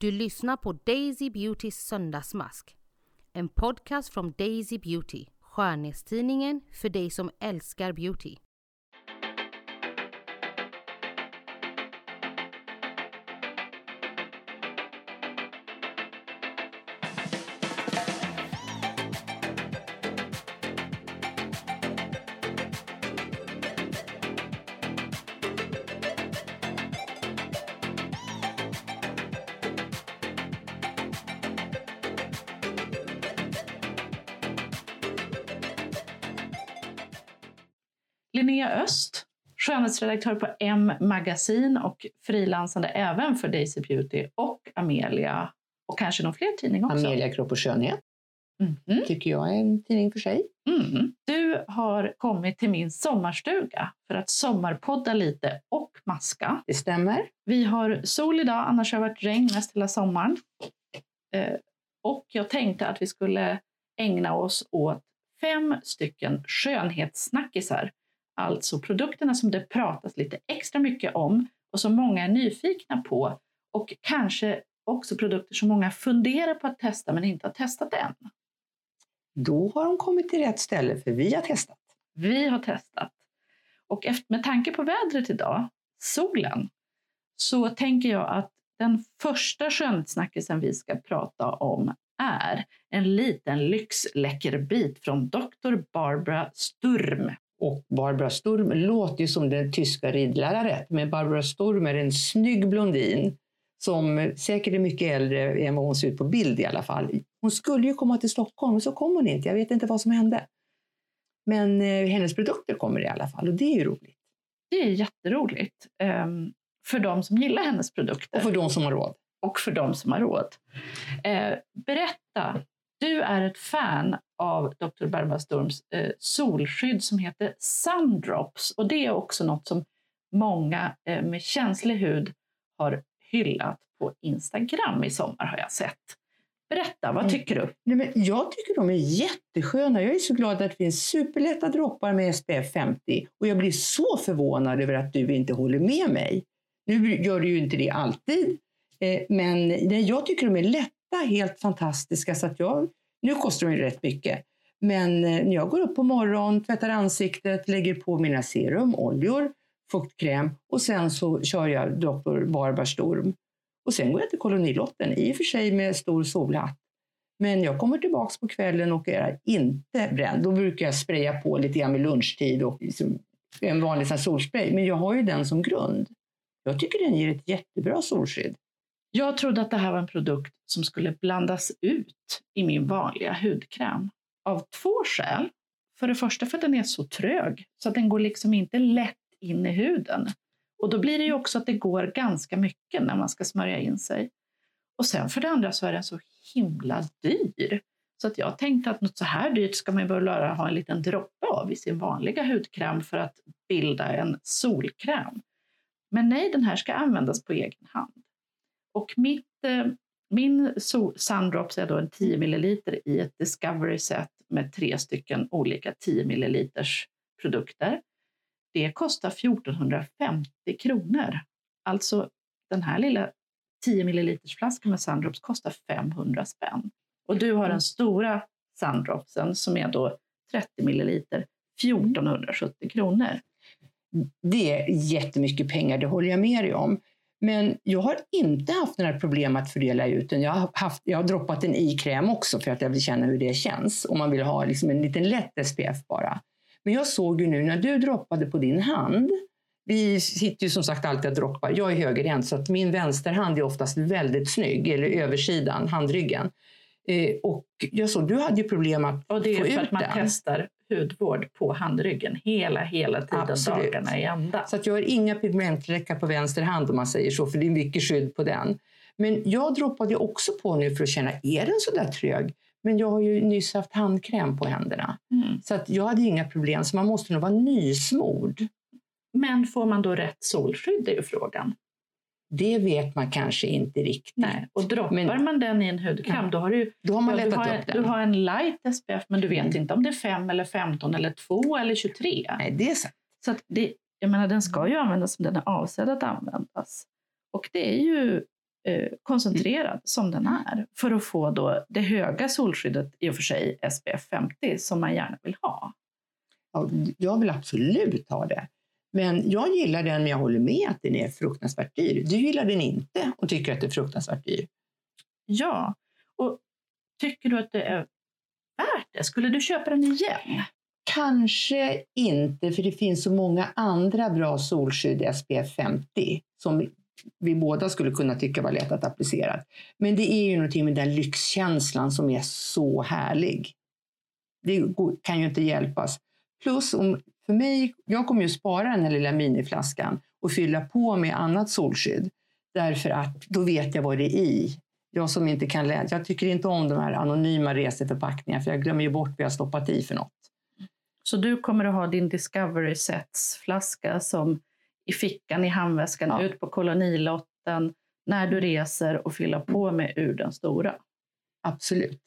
Du lyssnar på Daisy Beautys söndagsmask. En podcast från Daisy Beauty, skönhetstidningen för dig som älskar beauty. Skönhetsredaktör på M Magasin och frilansande även för Daisy Beauty och Amelia och kanske någon fler tidning också. Amelia Kropp och Skönhet Mhm. tycker jag är en tidning för sig. Mm. Du har kommit till min sommarstuga för att sommarpodda lite och maska. Det stämmer. Vi har sol idag, annars har det varit regn mest hela sommaren. Eh, och jag tänkte att vi skulle ägna oss åt fem stycken skönhetssnackisar. Alltså produkterna som det pratas lite extra mycket om och som många är nyfikna på. Och kanske också produkter som många funderar på att testa men inte har testat än. Då har de kommit till rätt ställe för vi har testat. Vi har testat. Och efter, med tanke på vädret idag, solen, så tänker jag att den första skönhetssnackisen vi ska prata om är en liten lyxläckerbit från Dr. Barbara Sturm. Och Barbara Sturm låter ju som den tyska ridläraren, men Barbara Sturm är en snygg blondin som säkert är mycket äldre än vad hon ser ut på bild i alla fall. Hon skulle ju komma till Stockholm, men så kom hon inte. Jag vet inte vad som hände. Men eh, hennes produkter kommer i alla fall och det är ju roligt. Det är jätteroligt ehm, för de som gillar hennes produkter. Och för de som har råd. och för de som har råd. Eh, berätta, du är ett fan av Dr. Barbara Sturms eh, solskydd som heter Sundrops och det är också något som många eh, med känslig hud har hyllat på Instagram i sommar har jag sett. Berätta, vad Mm. tycker du? Nej, men jag tycker de är jättesköna. Jag är så glad att det finns superlätta droppar med SPF 50 och jag blir så förvånad över att du inte håller med mig. Nu gör du ju inte det alltid, eh, men nej, jag tycker de är lätta, helt fantastiska. Så att jag, nu kostar de ju rätt mycket. Men eh, när jag går upp på morgonen, tvättar ansiktet, lägger på mina serum, oljor, fuktkräm och sen så kör jag Dr. Barbarstorm. Och sen går jag till kolonilotten, i och för sig med stor solhatt. Men jag kommer tillbaks på kvällen och är inte bränd. Då brukar jag spraya på lite grann vid lunchtid och liksom en vanlig solspray. Men jag har ju den som grund. Jag tycker den ger ett jättebra solskydd. Jag trodde att det här var en produkt som skulle blandas ut i min vanliga hudkräm. Av två skäl. För det första för att den är så trög, så att den går liksom inte lätt in i huden. Och då blir det ju också att det går ganska mycket när man ska smörja in sig. Och sen för det andra så är den så himla dyr. Så att jag tänkte att något så här dyrt ska man ju bara ha en liten droppe av i sin vanliga hudkräm för att bilda en solkräm. Men nej, den här ska användas på egen hand. Och mitt, eh, min so- Sundrops är då en 10 ml i ett Discovery set med tre stycken olika 10 ml produkter. Det kostar 1450 kronor. Alltså den här lilla 10 ml flaskan med Sundrops kostar 500 spänn. Och du har den stora Sundropsen som är då 30 ml 1470 kronor. Det är jättemycket pengar, det håller jag med dig om. Men jag har inte haft några problem att fördela ut den. Jag har, haft, jag har droppat den i kräm också för att jag vill känna hur det känns. Om man vill ha liksom en liten lätt SPF bara. Men jag såg ju nu när du droppade på din hand. Vi sitter ju som sagt alltid och droppar. Jag är högerhänt så att min vänsterhand är oftast väldigt snygg. Eller översidan, handryggen. Eh, och jag såg, du hade ju problem att Och det få är ut för att man den. testar hudvård på handryggen hela, hela tiden, Absolut. dagarna i ända. Så att jag har inga pigmentfläckar på vänster hand om man säger så, för det är mycket skydd på den. Men jag droppade också på nu för att känna, är den så där trög? Men jag har ju nyss haft handkräm på händerna. Mm. Så att jag hade inga problem, så man måste nog vara nysmord. Men får man då rätt solskydd är ju frågan. Det vet man kanske inte riktigt. Nej. Och droppar Men- man den i en hudkräm Ja. då har du, Då har man ja, du, har, upp den. du har en light SPF men du vet Mm. inte om det är 5 eller 15 eller 2 eller 23. Nej, det är sant. Så det, jag menar, den ska ju användas som den är avsedd att användas. Och det är ju eh, koncentrerad som den är för att få då det höga solskyddet, i och för sig SPF 50, som man gärna vill ha. Ja, jag vill absolut ha det. Men jag gillar den, men jag håller med att den är fruktansvärt dyr. Du gillar den inte och tycker att det är fruktansvärt dyr. Ja, och tycker du att det är värt det? Skulle du köpa den igen? Kanske inte, för det finns så många andra bra solskydd SPF 50 som vi båda skulle kunna tycka var lätt att applicera. Men det är ju någonting med den lyxkänslan som är så härlig. Det kan ju inte hjälpas. Plus, om, för mig, jag kommer ju spara den här lilla miniflaskan och fylla på med annat solskydd. Därför att då vet jag vad det är i. Jag som inte kan läsa. Jag tycker inte om de här anonyma reseförpackningarna för jag glömmer ju bort vad jag stoppat i för något. Så du kommer att ha din Discovery Sets-flaska som i fickan i handväskan ja. ut på kolonilotten när du reser och fylla på med ur den stora? Absolut.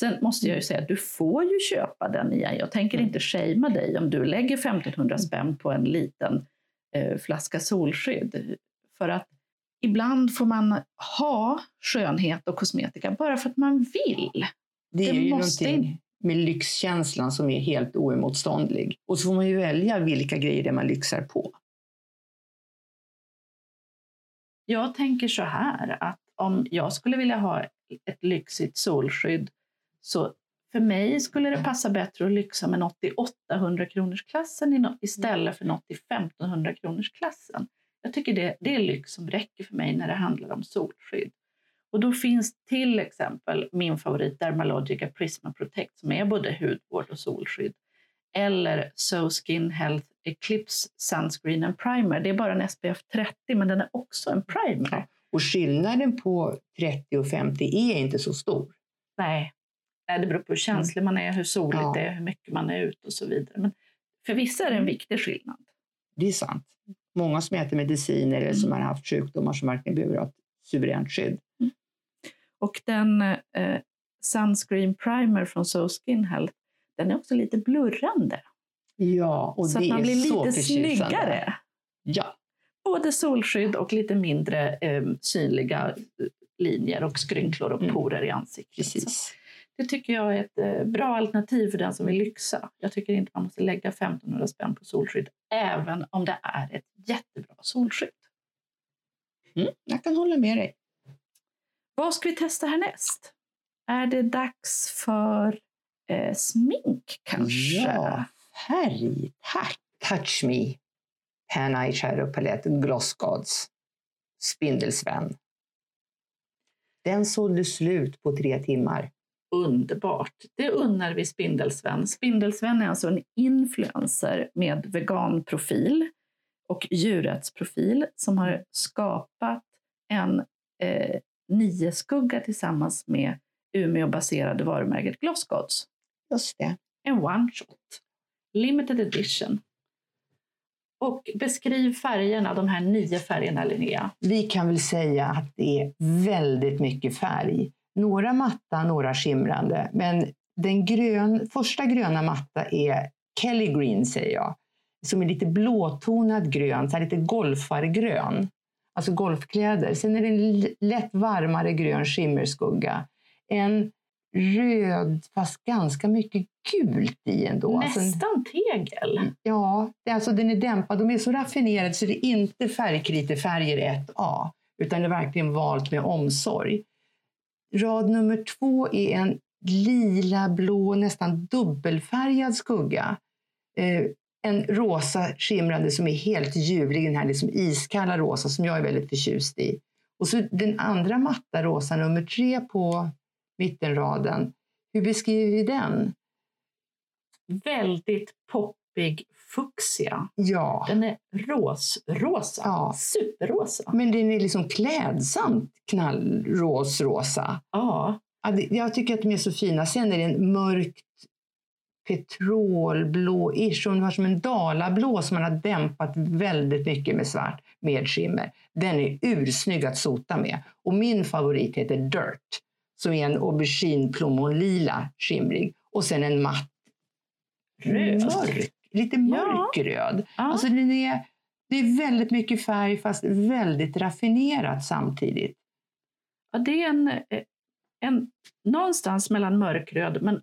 Sen måste jag ju säga att du får ju köpa den igen. Jag tänker inte shamea dig om du lägger 1500 spänn på en liten eh, flaska solskydd. För att ibland får man ha skönhet och kosmetika bara för att man vill. Det är det ju måste någonting med lyxkänslan som är helt oemotståndlig. Och så får man ju välja vilka grejer det man lyxar på. Jag tänker så här att om jag skulle vilja ha ett lyxigt solskydd så för mig skulle det passa bättre att lyxa med något i 800 kronors klassen istället för något i 1500 kronors klassen. Jag tycker det, det är lyx som räcker för mig när det handlar om solskydd. Och då finns till exempel min favorit Dermalogica Prisma Protect som är både hudvård och solskydd. Eller So Skin Health Eclipse Sunscreen and Primer. Det är bara en SPF 30 men den är också en primer. Ja. Och skillnaden på 30 och 50 är inte så stor. Nej det beror på hur känslig man är, hur soligt ja. det är, hur mycket man är ute och så vidare. Men för vissa är det en viktig skillnad. Det är sant. Många som äter mediciner eller som har haft sjukdomar som verkligen behöver ha ett suveränt skydd. Mm. Och den eh, Sunscreen Primer från So Skin Health, den är också lite blurrande. Ja, och så det att man är blir så lite snyggare. Ja. Både solskydd och lite mindre eh, synliga eh, linjer och skrynklor och mm. porer i ansiktet. Precis. Det tycker jag är ett eh, bra alternativ för den som vill lyxa. Jag tycker inte man måste lägga 1500 spänn på solskydd, även om det är ett jättebra solskydd. Mm, jag kan hålla med dig. Vad ska vi testa härnäst? Är det dags för eh, smink kanske? Ja, färg. Tack. Touch Me. Pan Eyeshadow Palette Gloss Gods. Spindelsvän. Den sålde slut på tre timmar. Underbart! Det unnar vi Spindelsvän. Spindelsvän är alltså en influencer med veganprofil och djurrättsprofil som har skapat en eh, nio-skugga tillsammans med Umeå-baserade varumärket Glossgods. Just det. En one-shot. Limited edition. Och beskriv färgerna, de här nio färgerna Linnea. Vi kan väl säga att det är väldigt mycket färg. Några matta, några skimrande. Men den grön, första gröna matta är Kelly Green säger jag. Som är lite blåtonad grön, så lite golfargrön. Alltså golfkläder. Sen är det en lätt varmare grön skimmerskugga. En röd, fast ganska mycket gult i ändå. Alltså Nästan tegel. Ja, det, alltså den är dämpad. De är så raffinerade så det är inte färgkritefärger 1A, utan det är verkligen valt med omsorg. Rad nummer två är en lila, blå, nästan dubbelfärgad skugga. Eh, en rosa skimrande som är helt ljuvlig, den här liksom iskalla rosa som jag är väldigt förtjust i. Och så den andra matta rosa, nummer tre på mittenraden. Hur beskriver vi den? Väldigt poppig fuchsia. Ja. Den är rosrosa, ja. superrosa. Men den är liksom klädsamt knallrosrosa. Ja. Jag tycker att de är så fina. Sen är det en mörkt petrolblå-ish. Var som en dalablå som man har dämpat väldigt mycket med svart med skimmer. Den är ursnygg att sota med. Och min favorit heter Dirt som är en aubergine-plommonlila skimrig. Och sen en matt röd. Mörk, lite mörkröd. Ja. Alltså den är, det är väldigt mycket färg fast väldigt raffinerat samtidigt. Ja, det är en, eh, en någonstans mellan mörkröd men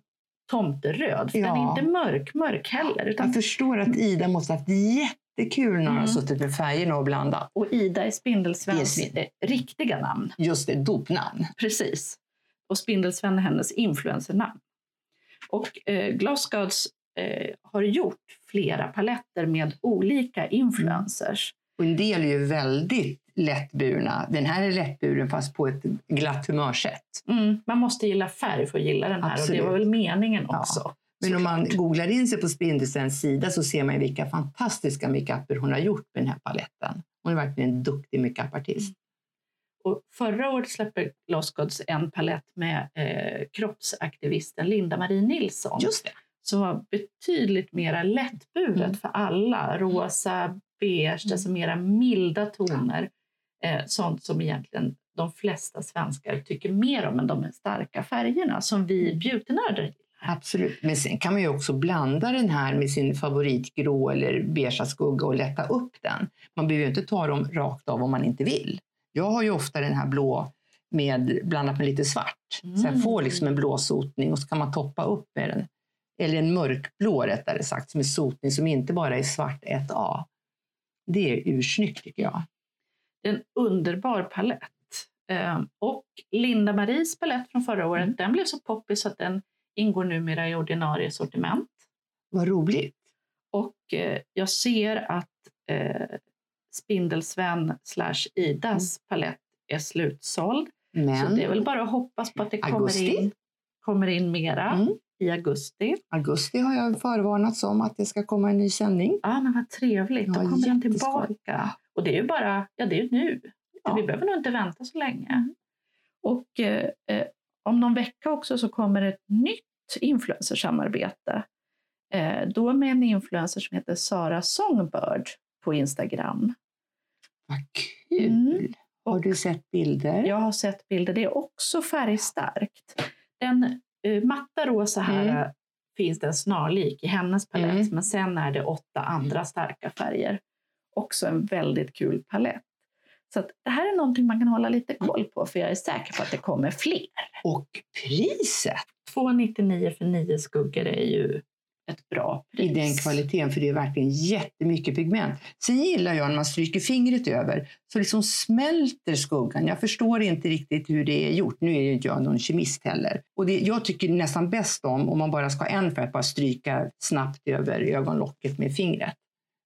tomteröd. För Ja. Den är inte mörk, mörk heller. Utan, Jag förstår att Ida måste ha haft jättekul när hon har Mm. suttit med färgerna och blandat. och Ida är Spindelsvens är eh, riktiga namn. Just det, dopnamn. Precis. Och Spindelsven är hennes influencernamn. Och eh, Gloss Gods eh, har gjort flera paletter med olika influencers. Och en del är ju väldigt lättburna. Den här är lättburen fast på ett glatt humörsätt. Mm, man måste gilla färg för att gilla den här och Absolut. det var väl meningen Ja. också. Men om man googlar in sig på Spindelsens sida så ser man vilka fantastiska makeuper hon har gjort med den här paletten. Hon är verkligen en duktig makeupartist. Och förra året släpper Gloss Gods en palett med eh, kroppsaktivisten Linda-Marie Nilsson. Just det. Som var betydligt mer lättburet Mm. för alla. Rosa, beige, alltså mera milda toner. Eh, sånt som egentligen de flesta svenskar tycker mer om än de starka färgerna som vi Mm. beautynördar gillar. Absolut. Men sen kan man ju också blanda den här med sin favoritgrå eller beigea skugga och lätta upp den. Man behöver ju inte ta dem rakt av om man inte vill. Jag har ju ofta den här blå med, blandat med lite svart. Så jag Mm. får liksom en blå sotning och så kan man toppa upp med den. Eller en mörkblå rättare sagt, som är sotning som inte bara är svart 1A. Det är ursnyggt tycker jag. Det är en underbar palett. Eh, och Linda Maries palett från förra året, Mm. den blev så poppig så att den ingår numera i ordinarie sortiment. Vad roligt. Och eh, jag ser att eh, Spindelsvän slash Idas palett är slutsåld. Så Men det är väl bara att hoppas på att det kommer Augusti? in, kommer in mera Mm. I augusti. augusti har jag förvarnats om att det ska komma en ny sändning. Ja, men vad trevligt. Då kommer den tillbaka. Och det är ju bara, ja det är nu. Ja. Vi behöver nog inte vänta så länge. Och eh, eh, om någon vecka också så kommer ett nytt influencersamarbete. Eh, då med en influencer som heter Sara Songbird på Instagram. Vad kul! Mm. Har du sett bilder? Jag har sett bilder, det är också färgstarkt. Den matta rosa här Mm. eh, finns den snarlik i hennes palett, Mm. men sen är det åtta andra starka färger. Också en väldigt kul palett. Så det här är någonting man kan hålla lite koll på, för jag är säker på att det kommer fler. Och priset 2,99 för nio skuggor är ju ett bra pris. i den kvaliteten, för det är verkligen jättemycket pigment. Sen gillar jag när man stryker fingret över, så liksom smälter skuggan. Jag förstår inte riktigt hur det är gjort. Nu är ju inte jag någon kemist heller. Och det, jag tycker nästan bäst om, om man bara ska ha en för att bara stryka snabbt över ögonlocket med fingret.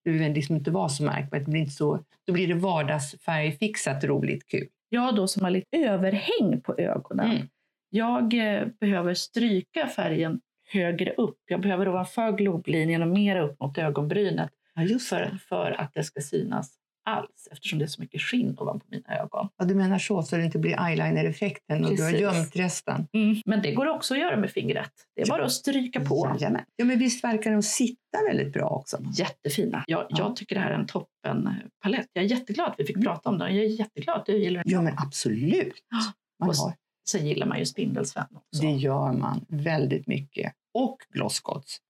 Det behöver liksom inte vara så märkbart. Det blir inte så, då blir det vardagsfärgfixat roligt kul. Jag då som har lite överhäng på ögonen. Mm. Jag eh, behöver stryka färgen högre upp. Jag behöver ovanför globlinjen och mer upp mot ögonbrynet Ja, just för, för att det ska synas alls eftersom det är så mycket skinn ovanpå mina ögon. Ja, du menar så, så det inte blir eyeliner-effekten och du har Precis. gömt resten. Men det går också att göra med fingret. Det är bara att stryka på. Jajamän. Ja, men visst verkar de sitta väldigt bra också? Jättefina. Jag, Ja. jag tycker det här är en toppen palett. Jag är jätteglad att vi fick prata om den. Jag är jätteglad att du gillar den. Ja, men absolut. Man Och har, Sen gillar man ju Spindelsvän också. det gör man väldigt mycket. Och Glosscots.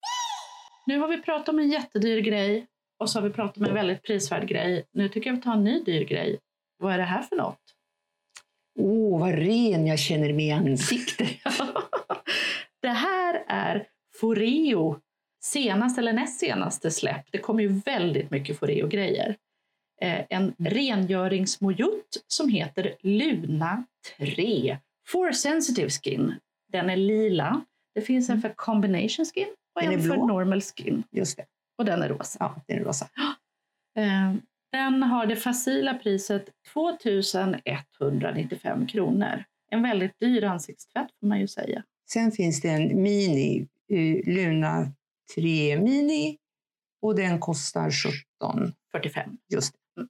Nu har vi pratat om en jättedyr grej och så har vi pratat om en väldigt prisvärd grej. Nu tycker jag vi tar en ny dyr grej. Vad är det här för något? Åh, vad ren jag känner mig i ansiktet. det här är Foreo senaste eller näst senaste släpp. Det kommer ju väldigt mycket Foreo-grejer. Eh, en rengöringsmojut som heter Luna 3 for sensitive skin. Den är lila. Det finns en för combination skin och Den en för normal skin. Just det. Och den är rosa. Ja, den är rosa. Eh, Den har det facila priset 2195 kronor. En väldigt dyr ansiktstvätt får man ju säga. Sen finns det en Mini, eh, Luna 3 Mini. Och den kostar 17. 45. Just det.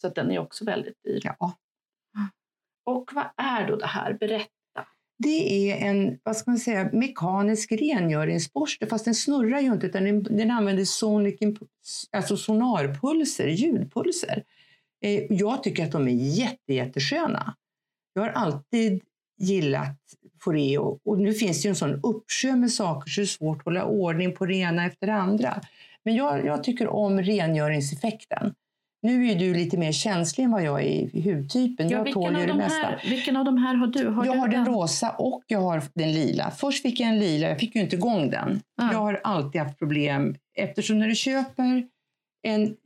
Så den är också väldigt dyr. Ja. Och vad är då det här? Berätta. Det är en vad ska man säga, mekanisk rengöringsborste, fast den snurrar ju inte utan den, den använder sonic alltså sonarpulser, ljudpulser. Eh, jag tycker att de är jätte, jättesköna. Jag har alltid gillat Foreo och nu finns det ju en sån uppsjö med saker så det är svårt att hålla ordning på det ena efter det andra. Men jag, jag tycker om rengöringseffekten. Nu är ju du lite mer känslig än vad jag är i hudtypen. jag vilken, tål ju det de mesta. här, vilken av de här har du? Har jag du har den rosa och jag har den lila. Först fick jag en lila, jag fick ju inte igång den. Ja. Jag har alltid haft problem eftersom när du köper en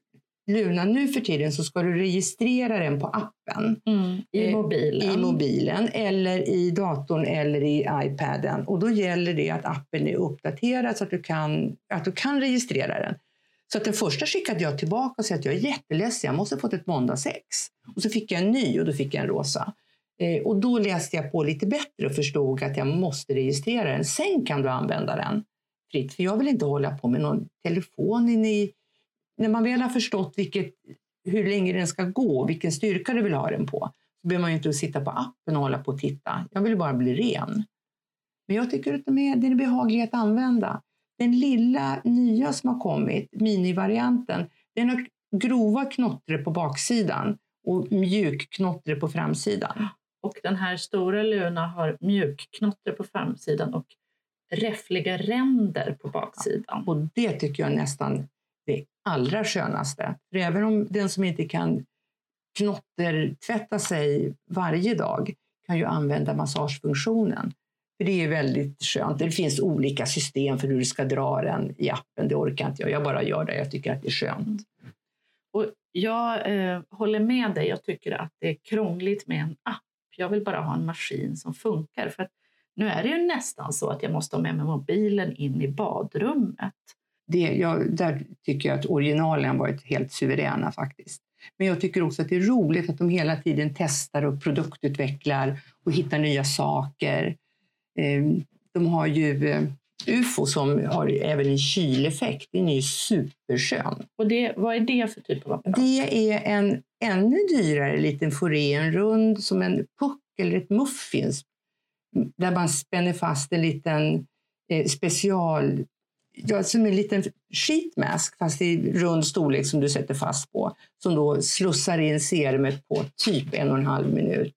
Luna nu för tiden så ska du registrera den på appen Mm, I Eh, mobilen. i mobilen eller i datorn eller i iPaden. Och då gäller det att appen är uppdaterad så att du kan, att du kan registrera den. Så att den första skickade jag tillbaka och sa att jag är jätteledsen, jag måste ha fått ett måndagsex. Och så fick jag en ny och då fick jag en rosa. Eh, och då läste jag på lite bättre och förstod att jag måste registrera den. Sen kan du använda den fritt. För jag vill inte hålla på med någon telefon in i... När man väl har förstått vilket, hur länge den ska gå, vilken styrka du vill ha den på, så behöver man ju inte sitta på appen och hålla på och titta. Jag vill bara bli ren. Men jag tycker att den är, den är behaglig att använda. Den lilla nya som har kommit, minivarianten, den har grova knottre på baksidan och mjuk knottre på framsidan. Och den här stora Luna har mjukknotter på framsidan och räffliga ränder på baksidan. Och det tycker jag är nästan det allra skönaste. För även om den som inte kan knottertvätta sig varje dag kan ju använda massagefunktionen. Det är väldigt skönt. Det finns olika system för hur du ska dra den i appen. Det orkar inte jag. Jag bara gör det. Jag tycker att det är skönt. Och jag eh, håller med dig. Jag tycker att det är krångligt med en app. Jag vill bara ha en maskin som funkar. För nu är det ju nästan så att jag måste ha med mig mobilen in i badrummet. Det, jag, där tycker jag att originalen varit helt suveräna faktiskt. Men jag tycker också att det är roligt att de hela tiden testar och produktutvecklar och hittar nya saker. Eh, De har ju eh, UFO som har även en kyleffekt. Den är ju superskön. Och det, vad är det för typ av apparat? Det är en ännu dyrare liten foré, en rund som en puck eller ett muffins. Där man spänner fast en liten eh, special, ja, som en liten sheetmask fast i rund storlek som du sätter fast på. Som då slussar in serumet på typ en och en halv minut.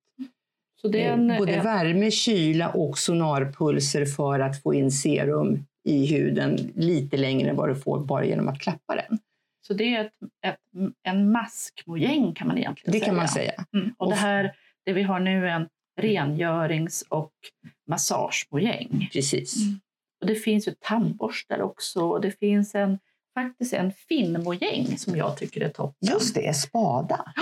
Det en, Eh, Både en, värme, kyla och sonarpulser för att få in serum i huden lite längre än vad du får bara genom att klappa den. så det är ett, ett, en maskmojäng kan man egentligen Det säga. kan man säga. Mm. Och Och det här, det vi har nu är en rengörings och massagemojäng. Precis. Mm. Och det finns ju tandborstar också och det finns en, faktiskt en finnmojäng som jag tycker är toppen. Just det, spada.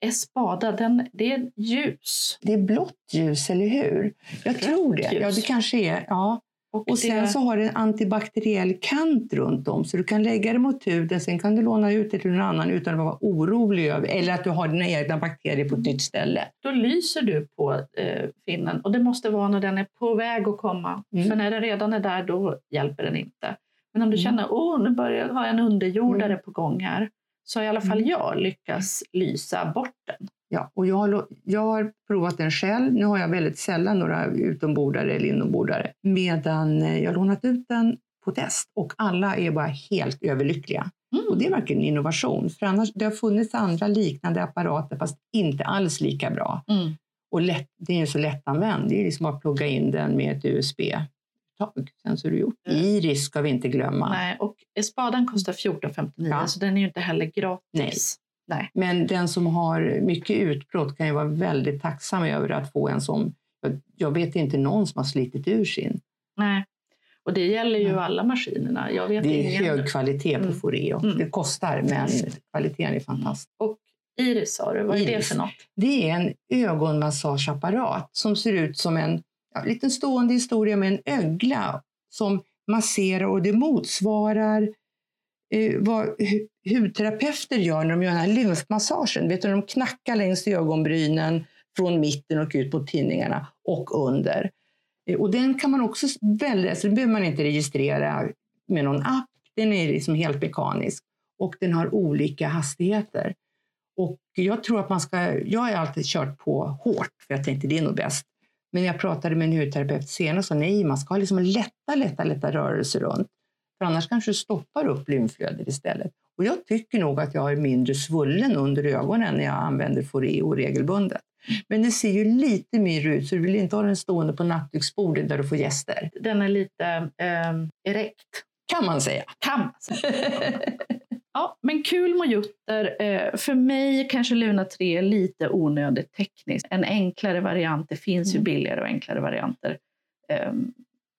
Espada, den, det är ljus. Det är blått ljus, eller hur? Jag Rött tror det. Ja, ljus. det kanske är. Ja. Och, Och sen det, så har det en antibakteriell kant runt om, så du kan lägga det mot huden, sen kan du låna ut det till någon annan utan att vara orolig över, eller att du har dina egna bakterier på ett nytt ställe. då lyser du på eh, finnen och det måste vara när den är på väg att komma. Mm. För när den redan är där, då hjälper den inte. Men om du Mm. känner, åh, nu börjar jag ha en underjordare Mm. på gång här, så har i alla fall Mm. jag lyckats lysa bort den. Ja, och jag har, jag har provat den själv. Nu har jag väldigt sällan några utombordare eller inombordare. Medan eh, jag lånat ut den på test och alla är bara helt överlyckliga. Mm. Och det är verkligen innovation. För annars, det har funnits andra liknande apparater fast inte alls lika bra. Mm. Och lätt, det är ju så lättanvänd. Det är liksom att plugga in den med ett USB-tag. Sen så är det gjort. Iris ska vi inte glömma. Nej, och spaden kostar 14,59 Ja. så den är ju inte heller gratis. Nej. Men den som har mycket utbrott kan ju vara väldigt tacksam över att få en som... jag- vet inte någon som har slitit ur sin. Nej. Och det gäller ju Mm. alla maskinerna. Jag vet Det är ingen. hög kvalitet på Mm. Foreo. Mm. Det kostar, men kvaliteten är fantastisk. Och Iris sa du, vad är det Iris. för något? Det är en ögonmassageapparat som ser ut som en ja, liten stående historia med en ögla som masserar och det motsvarar eh, vad hu- hudterapeuter gör när de gör den här lymfmassagen. Vet du, de knackar längs ögonbrynen från mitten och ut mot tinningarna och under. Eh, Och den kan man också välja, så den behöver man inte registrera med någon app. Den är liksom helt mekanisk och den har olika hastigheter. Och jag tror att man ska, jag har alltid kört på hårt för jag tänkte det är nog bäst. Men jag pratade med en hudterapeut senare och sa nej, man ska ha liksom lätta, lätta, lätta rörelser runt. För annars kanske du stoppar upp lymflödet istället. Och jag tycker nog att jag är mindre svullen under ögonen när jag använder Foreo regelbundet. Men det ser ju lite mer ut så du vill inte ha den stående på nattduksbordet där du får gäster. Den är lite eh, erekt. Kan man säga. Kan man säga. Ja, men kul mojutter. Eh, för mig kanske Luna 3 är lite onödigt tekniskt. En enklare variant, det finns ju Mm. billigare och enklare varianter, eh,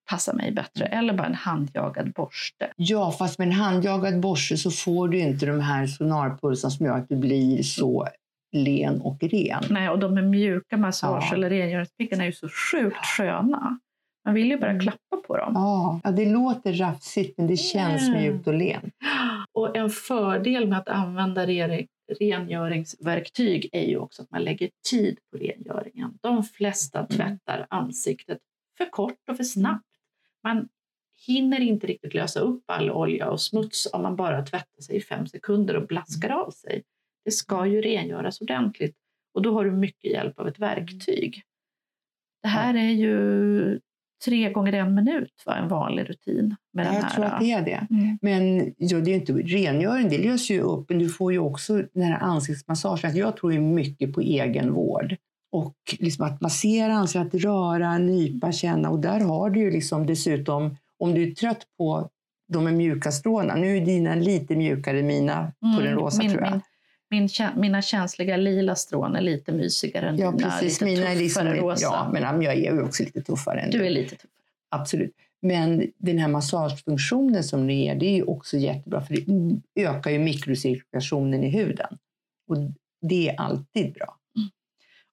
passar mig bättre. Eller bara en handjagad borste. Ja, fast med en handjagad borste så får du inte de här sonarpulserna som gör att du blir så len och ren. Nej, och de är mjuka massage Ja. eller rengöringspiggarna är ju så sjukt sköna. Man vill ju bara Mm. klappa på dem. Ja, det låter rafsigt men det känns Mm. mjukt och lent. Och en fördel med att använda re- rengöringsverktyg är ju också att man lägger tid på rengöringen. De flesta tvättar ansiktet för kort och för snabbt. Man hinner inte riktigt lösa upp all olja och smuts om man bara tvättar sig i fem sekunder och blaskar av sig. Det ska ju rengöras ordentligt och då har du mycket hjälp av ett verktyg. Det här är ju tre gånger en minut, va? en vanlig rutin med den jag här. tror att det är det. Mm. Men ja, det är inte rengöring, det löser ju upp, men du får ju också den här ansiktsmassagen. Att Jag tror ju mycket på egenvård. Och liksom att massera ansiktet, att röra, nypa, känna. Och där har du ju liksom dessutom, om du är trött på de är mjuka stråna. Nu är dina lite mjukare än mina på Mm, den rosa min, tror jag. Min, min, mina känsliga lila strån är lite mysigare än Ja, dina. precis. lite Mina är tuffare liksom, rosa. ja, men jag är ju också lite tuffare än Du är lite tuffare. Absolut. Men den här massagefunktionen som ni ger, det är ju också jättebra för det ökar ju mikrocirkulationen i huden. Och det är alltid bra.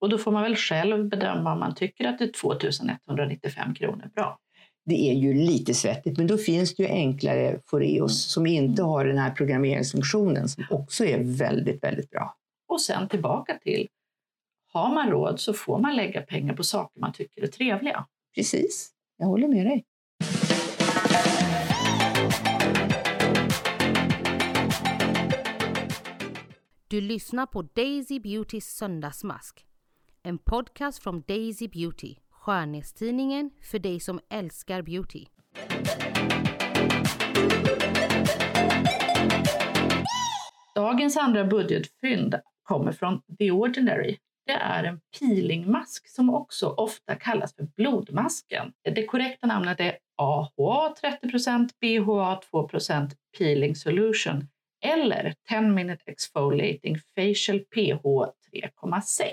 Och då får man väl själv bedöma om man tycker att det är 2195 kronor bra. Det är ju lite svettigt, men då finns det ju enklare Foreos som inte har den här programmeringsfunktionen som också är väldigt, väldigt bra. Och sen tillbaka till, har man råd så får man lägga pengar på saker man tycker är trevliga. Precis, jag håller med dig. Du lyssnar på Daisy Beautys söndagsmask. En podcast från Daisy Beauty, skönhetstidningen för dig som älskar beauty. Dagens andra budgetfynd kommer från The Ordinary. Det är en peelingmask som också ofta kallas för blodmasken. Det korrekta namnet är AHA 30% BHA 2% peeling solution eller 10 minute exfoliating facial PH 3,6.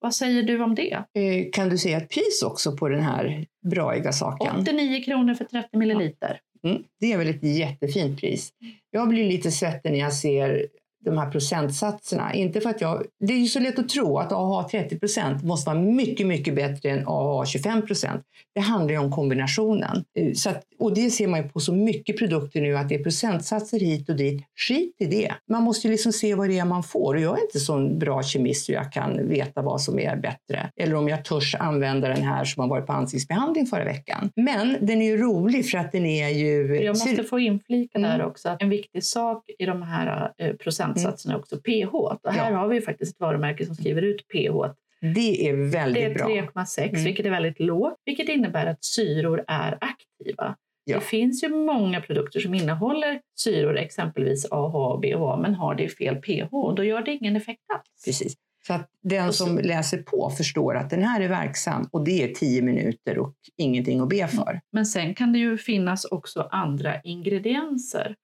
Vad säger du om det? Eh, Kan du säga ett pris också på den här braiga saken? 89 kronor för 30 milliliter. Mm, det är väl ett jättefint pris. Jag blir lite svettig när jag ser de här procentsatserna. Inte för att jag, det är ju så lätt att tro att AHA 30 procent måste vara mycket, mycket bättre än AHA 25 procent. Det handlar ju om kombinationen. Eh, Så att, och det ser man ju på så mycket produkter nu att det är procentsatser hit och dit. Skit i det. Man måste ju liksom se vad det är man får. Och jag är inte så bra kemist så jag kan veta vad som är bättre. Eller om jag törs använda den här som har varit på ansiktsbehandling förra veckan. Men den är ju rolig för att den är ju... Jag måste få inflika där Mm. också att en viktig sak i de här eh, procentsatserna är också pH. Och här Ja. har vi faktiskt ett varumärke som skriver ut pH. Det är väldigt Det är bra. 3,6 Mm. vilket är väldigt lågt, vilket innebär att syror är aktiva. Ja. Det finns ju många produkter som innehåller syror, exempelvis AHA och BHA, men har det i fel pH och då gör det ingen effekt alls. Precis. Så att den så- som läser på förstår att den här är verksam och det är 10 minuter och ingenting att be för. Men sen kan det ju finnas också andra ingredienser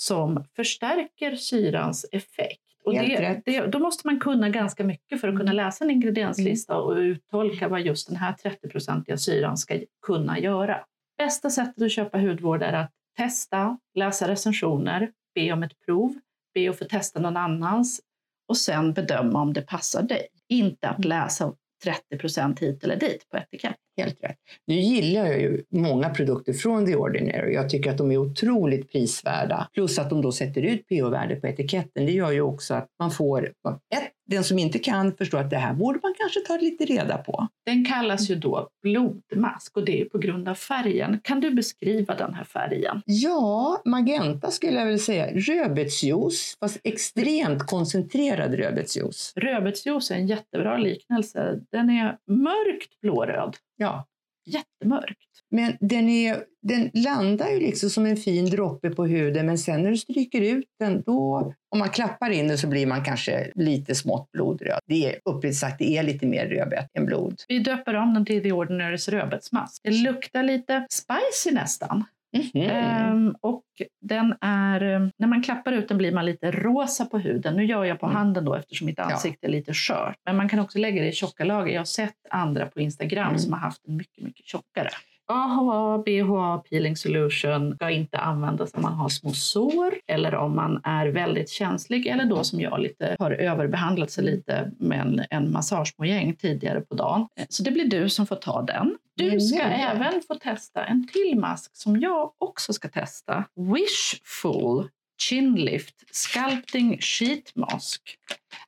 som förstärker syrans effekt. Och det, det, då måste man kunna ganska mycket för att kunna läsa en ingredienslista och uttolka vad just den här 30-procentiga syran ska kunna göra. Bästa sättet att köpa hudvård är att testa, läsa recensioner, be om ett prov, be att få testa någon annans och sen bedöma om det passar dig. Inte att läsa 30 procent hit eller dit på etikett. Helt rätt. Nu gillar jag ju många produkter från The Ordinary. Jag tycker att de är otroligt prisvärda. Plus att de då sätter ut pH-värde på etiketten. Det gör ju också att man får... Ett, den som inte kan förstår att det här borde man kanske ta lite reda på. Den kallas ju då blodmask och det är på grund av färgen. Kan du beskriva den här färgen? Ja, magenta skulle jag väl säga. Rödbetsjuice, fast extremt koncentrerad rödbetsjuice. Rödbetsjuice är en jättebra liknelse. Den är mörkt blåröd. Ja, Jättemörkt. Men den, är, den landar ju liksom som en fin droppe på huden men sen när du stryker ut den då, om man klappar in den så blir man kanske lite smått blodröd. Det är uppriktigt sagt, det är lite mer rödbett än blod. Vi döper om den till The Ordinarys rödbetsmask. Det luktar lite spicy nästan. Mhm. Ehm, och den är, eh, när man klappar ut den blir man lite rosa på huden. Nu gör jag på Mm. handen då eftersom mitt ansikte är lite skört. Men man kan också lägga det i tjocka lager. Jag har sett andra på Instagram Mm. som har haft en mycket, mycket tjockare. AHA, BHA Peeling Solution ska inte användas om man har små sår eller om man är väldigt känslig eller då som jag lite har överbehandlat sig lite med en, en massagemojäng tidigare på dagen. Så det blir du som får ta den. Du ska Mm. även få testa en till mask som jag också ska testa. Wishful Chin Lift Sculpting Sheet Mask.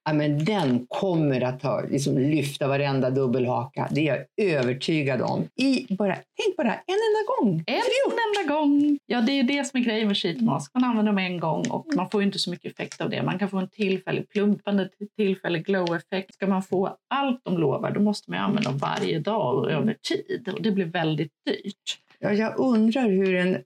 Ja, men den kommer att ha, liksom, lyfta varenda dubbelhaka. Det är jag övertygad om. I bara, tänk bara en enda gång. En Tre enda gång. Ja, det är det som är grejen med sheet mask. Man använder dem en gång och man får inte så mycket effekt av det. Man kan få en tillfällig plumpande, tillfällig glow-effekt. Ska man få allt de lovar, då måste man ju använda dem varje dag och över tid. Och det blir väldigt dyrt. Ja, jag undrar hur en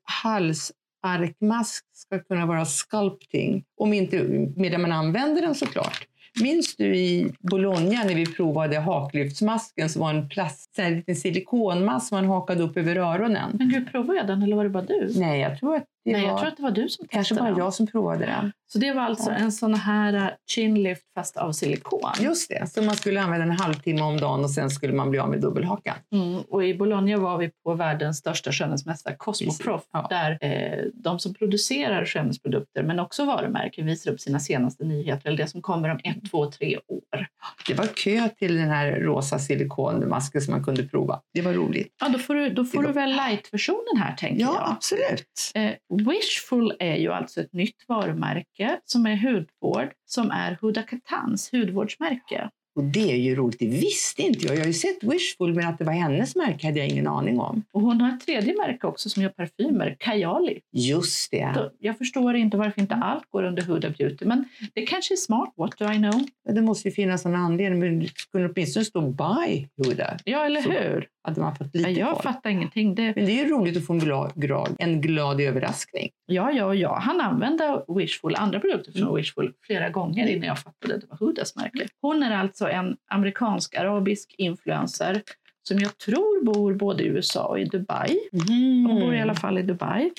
halsarkmask ska kunna vara sculpting, om inte medan man använder den såklart. Minns du i Bologna när vi provade haklyftsmasken som var en plast, här, liten silikonmask som man hakade upp över öronen? Men gud, provade jag den eller var det bara du? Nej, jag tror att det Nej, var jag tror att det var du som kanske testade bara den. jag som provade den. Så det var alltså Ja. en sån här uh, chin lift fast av silikon. Just det, så man skulle använda en halvtimme om dagen och sen skulle man bli av med dubbelhakan. Mm, och i Bologna var vi på världens största skönhetsmästare Cosmoprof ja. där eh, de som producerar skönhetsprodukter men också varumärken visar upp sina senaste nyheter eller det som kommer om ett, två, tre år. Det var kö till den här rosa silikonmasken som man kunde prova. Det var roligt. Ja, då får du, då får du väl light-versionen här tänker Ja, jag. absolut. Eh, Wishful är ju alltså ett nytt varumärke som är hudvård som är Huda Katans hudvårdsmärke. Och det är ju roligt. Det visste inte jag. Jag har ju sett Wishful, men att det var hennes märke hade jag ingen aning om. Och hon har ett tredje märke också som gör parfymer, Kayali. Just det. Jag förstår inte varför inte allt går under Huda Beauty, men det kanske är smart, what do I know? Det måste ju finnas någon anledning, men det skulle åtminstone stå by Huda. Ja, eller Så- hur? Hade man fått lite Ja, jag koll. fattar ingenting. Det, Men det är ju roligt att få en glad, glad, en glad överraskning. ja, ja, ja. Han använde Wishful, andra produkter från Mm. Wishful flera gånger innan jag fattade att det var Hudas märke. Hon är alltså en amerikansk-arabisk influencer som jag tror bor både i USA och i Dubai. Hon Mm. bor i alla fall i Dubai.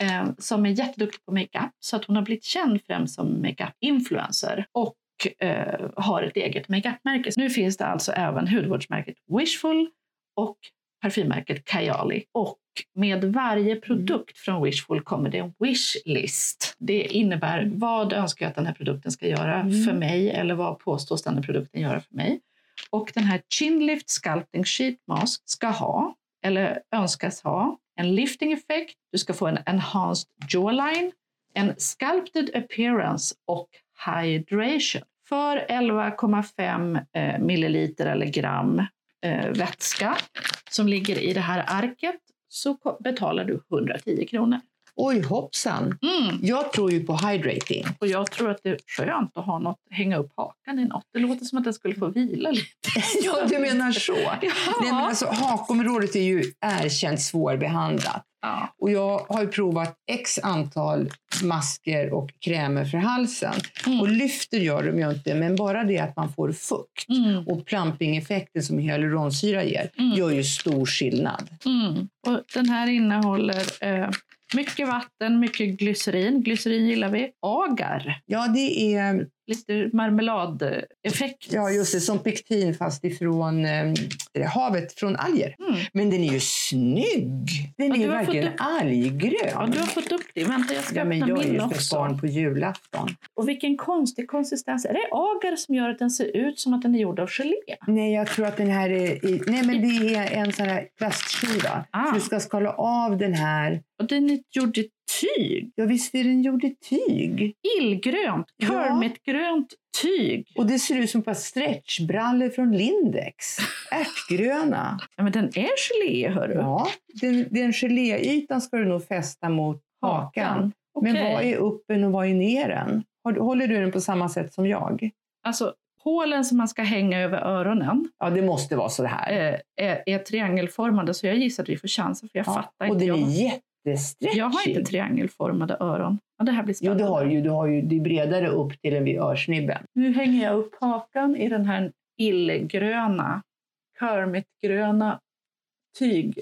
Eh, som är jätteduktig på makeup. Så att hon har blivit känd främst som makeup-influencer. Och eh, har ett eget makeupmärke. Nu finns det alltså även hudvårdsmärket Wishful och parfymmärket Kayali. Och med varje produkt från Wishful kommer det en wishlist. Det innebär vad önskar jag att den här produkten ska göra Mm. för mig eller vad påstås den här produkten göra för mig. Och den här Chin Lift Sculpting Sheet Mask ska ha, eller önskas ha, en lifting effekt, du ska få en enhanced jawline, en sculpted appearance och hydration. För 11,5 eh, milliliter eller gram Eh, vätska som ligger i det här arket så betalar du 110 kronor. Oj, hoppsan. Mm. Jag tror ju på hydrating. Och jag tror att det är skönt att ha något, hänga upp hakan i något. Det låter som att den skulle få vila lite. ja, du menar så. Ja. Nej, men alltså, hakområdet är ju erkänt svårbehandlat. ja. Och jag har ju provat x antal masker och krämer för halsen. Mm. Och lyfter gör de ju inte, men bara det att man får fukt Mm. och plumping-effekten som hyaluronsyra ger Mm. gör ju stor skillnad. Mm. Och den här innehåller eh, mycket vatten, mycket glycerin. Glycerin gillar vi. Agar, Ja, det är lite marmeladeffekt. ja, just det, som pektin fast ifrån eh, havet, från alger. Mm. Men den är ju snygg! Den Ja, är ju verkligen upp- alggrön. Ja, du har fått upp det. Vänta, jag ska Ja, öppna jag är min ju också. barn på julafton. Och vilken konstig konsistens. Är det agar som gör att den ser ut som att den är gjord av gelé? Nej, jag tror att den här är... I, nej, men det är en sån här plastskiva. Ah. Så du ska skala av den här. Och den är gjord i tyg. Ja, visst är den gjord i tyg? Illgrönt, Ja. kermitgrönt tyg. Och det ser ut som ett par stretchbrallor från Lindex. Ärtgröna. Ja, men den är gelé, hörru. Ja, den, den geléytan ska du nog fästa mot hakan. Men Okej. vad är uppen och vad är neren? Håller du den på samma sätt som jag? Alltså, hålen som man ska hänga över öronen Ja, det måste vara så här. eh, är, är triangelformade, så jag gissar att vi får chansen, för jag ja. fattar och inte. den Jag, är jättestretchig. jag har inte triangelformade öron. Ja, det här blir Jo, spännande. har du ju. Du har ju det är bredare upp till än vid örsnibben. Nu hänger jag upp hakan i den här illgröna, kermitgröna tyg.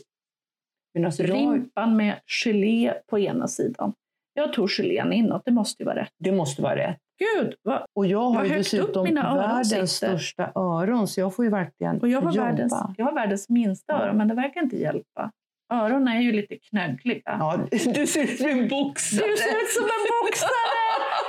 Men alltså Rimpan med gelé på ena sidan. Jag tog gelén inåt, det måste ju vara rätt. det måste vara rätt. Gud, vad... Och jag har ju dessutom världens sitter. största öron, så jag får ju verkligen Och jag har, jobba. världens, jag har världens minsta öron, men det verkar inte hjälpa. Öronen är ju lite knöggliga. Ja, du ser ut som en boxare. Du ser ut som en boxare!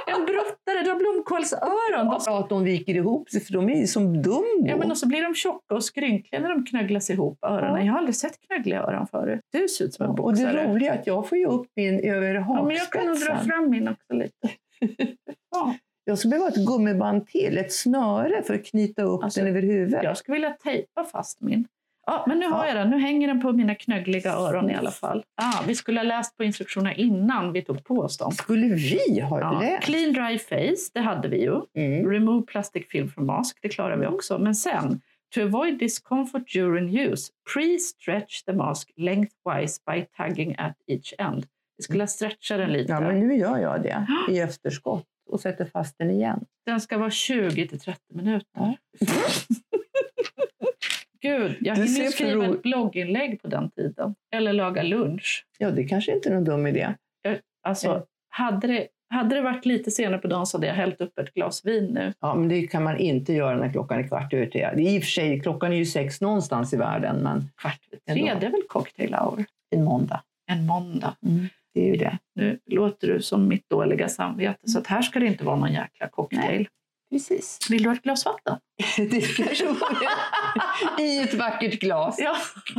En brottare, du har blomkålsöron. Ja, att de viker ihop sig, för de är som dumbo. Ja, men och så blir de tjocka och skrynkliga när de knögglas ihop, öronen. Ja. Jag har aldrig sett knöggliga öron förut. Du ser ut som en och det boxare. roliga är att jag får ju upp min över Ja, men jag kan nog dra hakspetsen. fram min också lite. Ja, Jag skulle behöva ett gummiband till, ett snöre för att knyta upp Alltså, den över huvudet. jag skulle vilja tejpa fast min. Ja, men nu har Ja. jag den. Nu hänger den på mina knöggliga öron i alla fall. Ah, vi skulle ha läst på instruktionerna innan vi tog på oss dem. Skulle vi ha Ja. läst? Clean dry face, det hade vi ju. Mm. Remove plastic film from mask, det klarar vi också. Men sen, to avoid discomfort during use, pre-stretch the mask lengthwise by tagging at each end. Vi skulle stretcha den lite. Ja, men nu gör jag det i efterskott och sätter fast den igen. Den ska vara 20 till 30 minuter. Gud, jag Du hinner ju skriva ett blogginlägg på den tiden. Eller laga lunch. Ja, det kanske inte är någon dum idé. Alltså, Mm. hade, det, hade det varit lite senare på dagen så hade jag hällt upp ett glas vin nu. Ja, men det kan man inte göra när klockan är kvart över tre. I och för sig, klockan är ju sex någonstans i världen, men Kvart över tre, det är väl cocktail hour? en måndag. En måndag. Det är ju det. Nu låter du som mitt dåliga samvete, så att här ska det inte vara någon jäkla cocktail. Precis. Vill du ha ett glas vatten? det kanske var I ett vackert glas. Ja,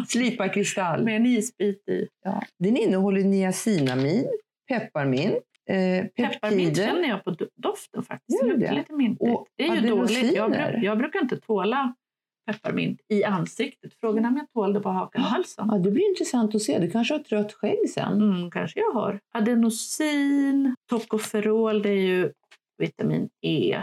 Slipa kristall. med en isbit i. Ja. Den innehåller niacinamin, pepparmint, eh, Pepparmint känner jag på do- doften faktiskt. Gör Det luktar lite mintigt. Och Det är ju dåligt. Jag, adenosiner. bru- jag brukar inte tåla pepparmint i ansiktet. Frågan är om jag tål det på hakan och halsen. Ja, det blir intressant att se. Du kanske har ett rött skägg sen. Mm, kanske jag har. Adenosin, tocopherol, det är ju vitamin E.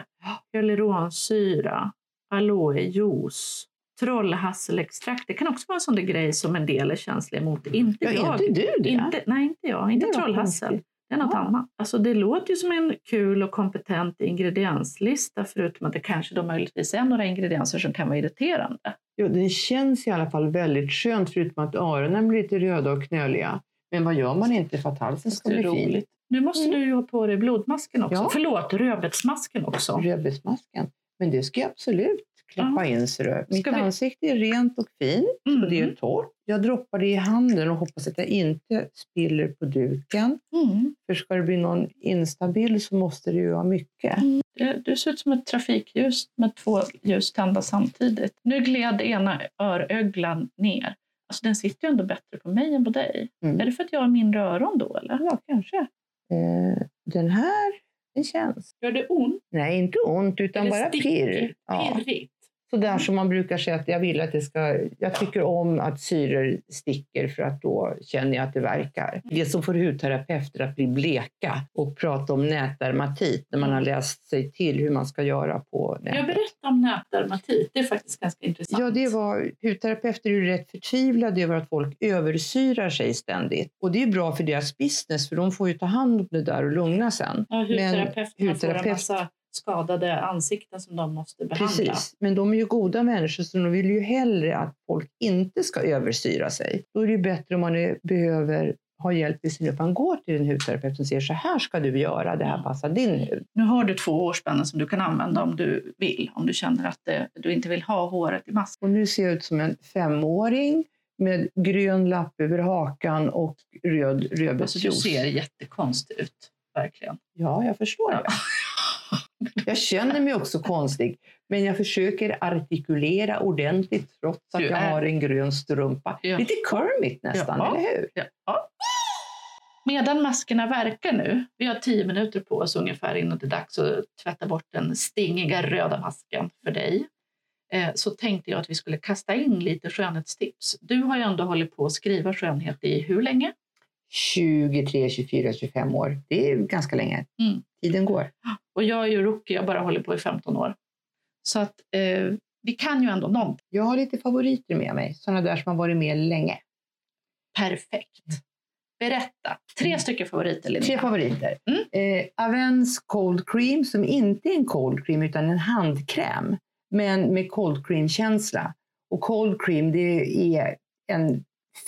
Hyaluronsyra, aloejuice, trollhasselextrakt. Det kan också vara en sån där grej som en del är känsliga mot. Inte Ja, jag. inte du det? Inte, nej, inte jag. Inte trollhassel. Det är något Ja. annat. Alltså, det låter ju som en kul och kompetent ingredienslista förutom att det kanske då möjligtvis är några ingredienser som kan vara irriterande. Jo, den känns i alla fall väldigt skönt förutom att öronen blir lite röda och knöliga. Men vad gör man inte för att halsen ska bli fin? Nu måste Mm. du ha på dig blodmasken också. Ja. Förlåt, rödbetsmasken också. Rödbetsmasken. Men det ska jag absolut klappa in så rör. Mitt vi- ansikte är rent och fint Mm. och det är torrt. Jag droppar det i handen och hoppas att jag inte spiller på duken. Mm. För ska det bli någon instabil så måste det ju vara mycket. Det- Du ser ut som ett trafikljus med två ljus tända samtidigt. Nu gled ena öröglan ner. Alltså den sitter ju ändå bättre på mig än på dig. Mm. Är det för att jag har mindre öron då eller? Ja, kanske. Eh, den här, den känns. Gör det ont? Nej, inte ont utan det bara pirr. Ja. Så där som man brukar säga att jag vill att det ska... Jag tycker om att syror sticker för att då känner jag att det verkar. Det som får hudterapeuter att bli bleka och prata om nätdermatit när man har läst sig till hur man ska göra på Jag nätet. berättar om nätdermatit. Det är faktiskt ganska intressant. Ja, det var, hudterapeuter är ju rätt förtvivlade över att folk översyrar sig ständigt. Och det är bra för deras business för de får ju ta hand om det där och lugna sen. Ja, hudterapeuterna får en hudterapeut- massa skadade ansikten som de måste behandla. Precis, men de är ju goda människor så de vill ju hellre att folk inte ska översyra sig. Då är det ju bättre om man är, behöver ha hjälp i sin hud. Man går till en hudterapeut som säger så här ska du göra, det här passar din hud. Nu har du två hårspännen som du kan använda om du vill. Om du känner att det, du inte vill ha håret i mask. Och nu ser jag ut som en femåring med grön lapp över hakan och röd Alltså, du rödbetsjuice. ser jättekonstig ut. Verkligen. Ja, jag förstår det. Jag känner mig också konstig, men jag försöker artikulera ordentligt trots att jag har en grön strumpa. Ja. Lite Kermit nästan, Ja. eller hur? Ja. Medan maskerna verkar nu, vi har tio minuter på oss ungefär innan det är dags att tvätta bort den stingiga röda masken för dig, eh, så tänkte jag att vi skulle kasta in lite skönhetstips. Du har ju ändå hållit på att skriva skönhet i hur länge? 23, 24, 25 år. Det är ganska länge. Mm. Tiden går. Och jag är ju rookie, jag bara håller på i 15 år. Så att eh, vi kan ju ändå någonting. Jag har lite favoriter med mig, sådana där som har varit med länge. Perfekt. Berätta. Tre Mm. stycken favoriter, Linnea. Tre favoriter. Mm. Eh, Avens Cold Cream som inte är en cold cream utan en handkräm. Men med cold cream-känsla. Och cold cream det är en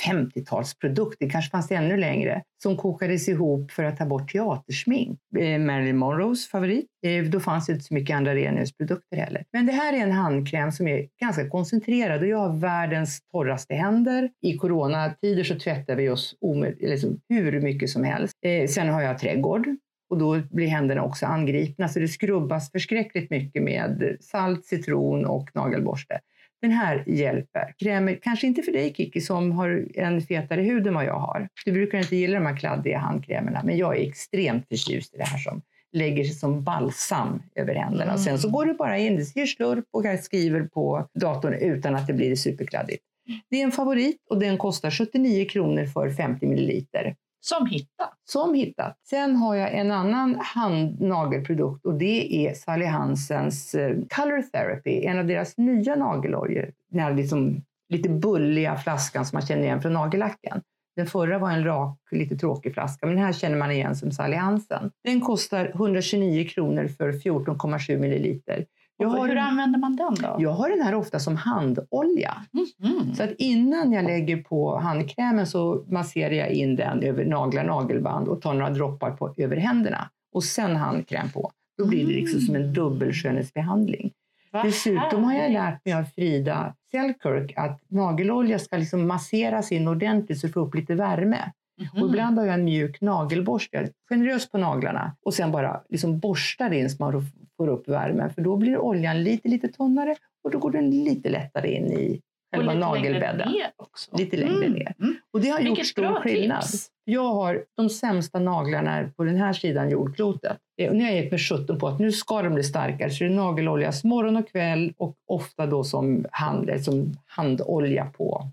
50-talsprodukt, det kanske fanns ännu längre, som kokades ihop för att ta bort teatersmink. Eh, Marilyn Monroes favorit. Eh, då fanns det inte så mycket andra rengöringsprodukter heller. Men det här är en handkräm som är ganska koncentrerad och jag har världens torraste händer. I coronatider så tvättar vi oss liksom hur mycket som helst. Eh, sen har jag trädgård och då blir händerna också angripna så det skrubbas förskräckligt mycket med salt, citron och nagelborste. Den här hjälper. Krämer, kanske inte för dig Kiki som har en fetare hud än vad jag har. Du brukar inte gilla de här kladdiga handkrämerna, men jag är extremt förtjust i det här som lägger sig som balsam över händerna. Mm. Sen så går du bara in, det ser slurp och skriver på datorn utan att det blir superkladdigt. Det är en favorit och den kostar 79 kronor för 50 milliliter. Som hittat. Som hittat. Sen har jag en annan handnagelprodukt och det är Sally Hansens eh, Color Therapy, en av deras nya nageloljor. Den här liksom lite bulliga flaskan som man känner igen från nagellacken. Den förra var en rak, lite tråkig flaska, men den här känner man igen som Sally Hansen. Den kostar 129 kronor för 14,7 milliliter. Har, hur använder man den då? Jag har den här ofta som handolja. Mm. Så att innan jag lägger på handkrämen så masserar jag in den över naglar, nagelband och tar några droppar på, över händerna. Och sen handkräm på. Då blir det liksom som en mm. dubbelskönhetsbehandling. Dessutom har jag lärt mig av Frida Selkirk att nagelolja ska liksom masseras in ordentligt så du får upp lite värme. Mm. Och ibland har jag en mjuk nagelborste, generös på naglarna och sen bara liksom borstar in så man får upp värmen. För då blir oljan lite, lite tunnare och då går den lite lättare in i själva nagelbädden. Lite längre mm. ner. Mm. Och det har Vilket gjort stor skillnad. Tips. Jag har de sämsta naglarna på den här sidan jordklotet. Och nu har jag mig 17 på att nu ska de bli starkare. Så det är nageloljas morgon och kväll och ofta då som, hand, som handolja på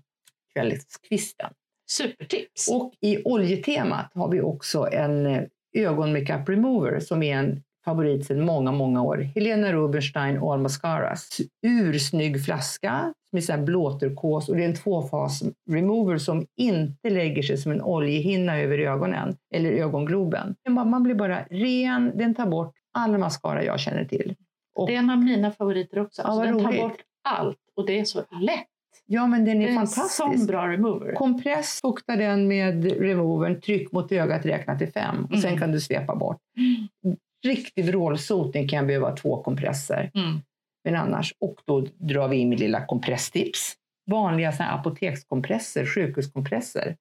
kvällskvisten. Supertips! Och i oljetemat har vi också en eh, ögonmakeup remover som är en favorit sedan många, många år. Helena Rubinstein All Mascaras. Ursnygg flaska med så här blåturkos och det är en tvåfas remover som inte lägger sig som en oljehinna över ögonen eller ögongloben. Man blir bara ren, den tar bort all mascara jag känner till. Och, det är en av mina favoriter också. Alltså, den tar bort allt och det är så lätt. Ja, men den är, det är fantastisk. En sån bra remover. Kompress, fukta den med removern, tryck mot ögat, räkna till fem och mm. sen kan du svepa bort. Riktig vrålsotning kan jag behöva två kompresser. Mm. Men annars, och då drar vi in med lilla kompresstips. Vanliga såna apotekskompresser, sjukhuskompresser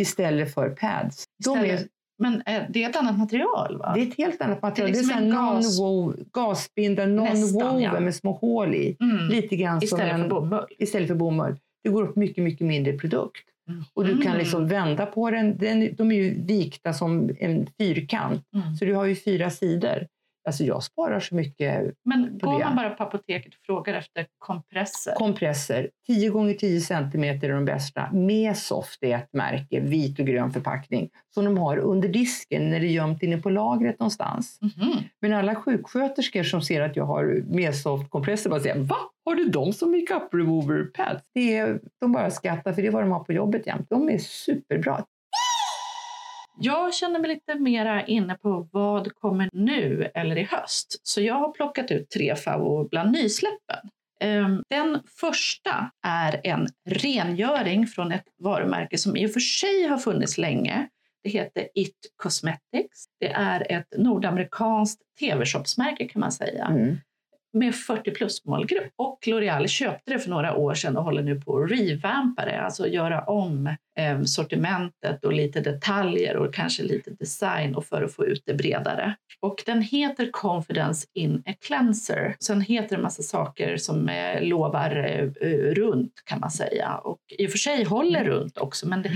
istället för pads. Istället, är, men eh, det är ett annat material va? Det är ett helt annat material. Det är, liksom det är gas, non gasbinda, non-woven ja. med små hål i. Mm. Lite grann istället, en, för bomull. istället för bomull. Det går upp mycket, mycket mindre produkt. Och du kan liksom mm. vända på den. den. De är ju vikta som en fyrkant. Mm. Så du har ju fyra sidor. Alltså jag sparar så mycket. Men går man bara på apoteket och frågar efter kompresser? Kompresser. 10 gånger 10 cm är de bästa. Mesoft är ett märke, vit och grön förpackning, som de har under disken när det är gömt inne på lagret någonstans. Mm -hmm. Men alla sjuksköterskor som ser att jag har Mesoft-kompresser bara säger Va? Har du dem som makeup remover pads? Det är, de bara skrattar för det är vad de har på jobbet jämt. De är superbra. Jag känner mig lite mera inne på vad kommer nu eller i höst. Så jag har plockat ut tre favoriter bland nysläppen. Ehm, den första är en rengöring från ett varumärke som i och för sig har funnits länge. Det heter It Cosmetics. Det är ett nordamerikanskt tv-shopsmärke kan man säga. Mm med 40 plus målgrupp. Och L'Oreal köpte det för några år sedan och håller nu på att revampa det, alltså göra om eh, sortimentet och lite detaljer och kanske lite design och för att få ut det bredare. Och den heter Confidence in a cleanser. Sen heter det massa saker som eh, lovar eh, runt kan man säga och i och för sig håller mm. runt också, men det,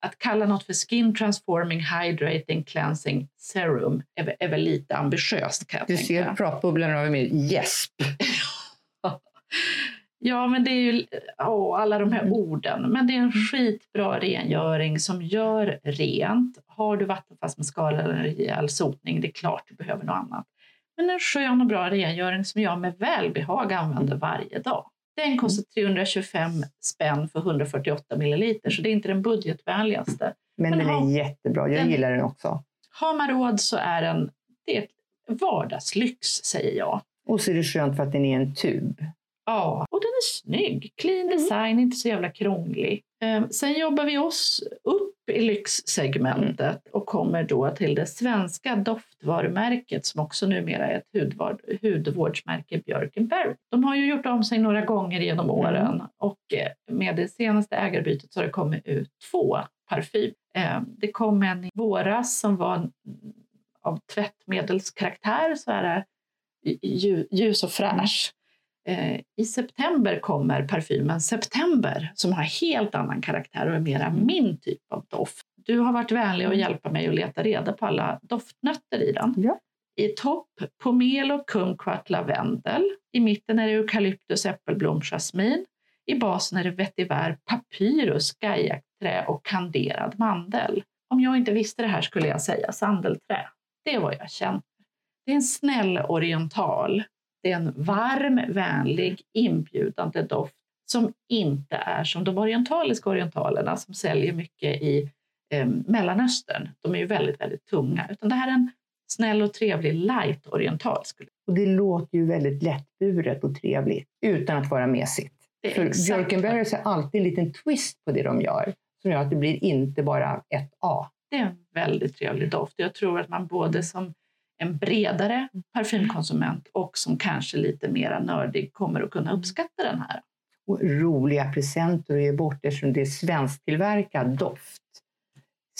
att kalla något för Skin Transforming Hydrating Cleansing Serum är, är väl lite ambitiöst kan jag du tänka. Du ser pratbubblorna av med gäsp. ja, men det är ju oh, alla de här mm. orden. Men det är en skitbra rengöring som gör rent. Har du vattenfast mascara eller rejäl sotning, det är klart du behöver något annat. Men en skön och bra rengöring som jag med välbehag använder varje dag. Den kostar 325 spänn för 148 milliliter, så det är inte den budgetvänligaste. Men, Men den har, är jättebra, jag den, gillar den också. Har man råd så är den det är vardagslyx, säger jag. Och så är det skönt för att den är en tub. Ja, och den är snygg. Clean Mm. design, inte så jävla krånglig. Eh, sen jobbar vi oss upp i lyxsegmentet och kommer då till det svenska doftvarumärket som också numera är ett hudvård, hudvårdsmärke, Björkenberry. De har ju gjort om sig några gånger genom åren och eh, med det senaste ägarbytet så har det kommit ut två parfym. Eh, Det kom en i våras som var mm, av tvättmedelskaraktär, så är det lju- ljus och fräsch. Eh, I september kommer parfymen September som har helt annan karaktär och är mera min typ av doft. Du har varit vänlig att hjälpa mig att leta reda på alla doftnötter i den. Ja. I topp pomelo, kumquat, lavendel. I mitten är det eukalyptus, äppelblom, jasmin. I basen är det vetiver, papyrus, gajakträ och kanderad mandel. Om jag inte visste det här skulle jag säga sandelträ. Det är vad jag känner. Det är en snäll oriental. Det är en varm, vänlig, inbjudande doft som inte är som de orientaliska orientalerna som säljer mycket i eh, Mellanöstern. De är ju väldigt, väldigt tunga. Utan det här är en snäll och trevlig light oriental. Skulle Och det låter ju väldigt lättburet och trevligt utan att vara mesigt. är För exakt Björkenberry har alltid en liten twist på det de gör som gör att det blir inte bara ett A. Det är en väldigt trevlig doft. Jag tror att man både som en bredare parfymkonsument och som kanske lite mera nördig kommer att kunna uppskatta den här. Och roliga presenter att ge bort eftersom det är svensktillverkad doft.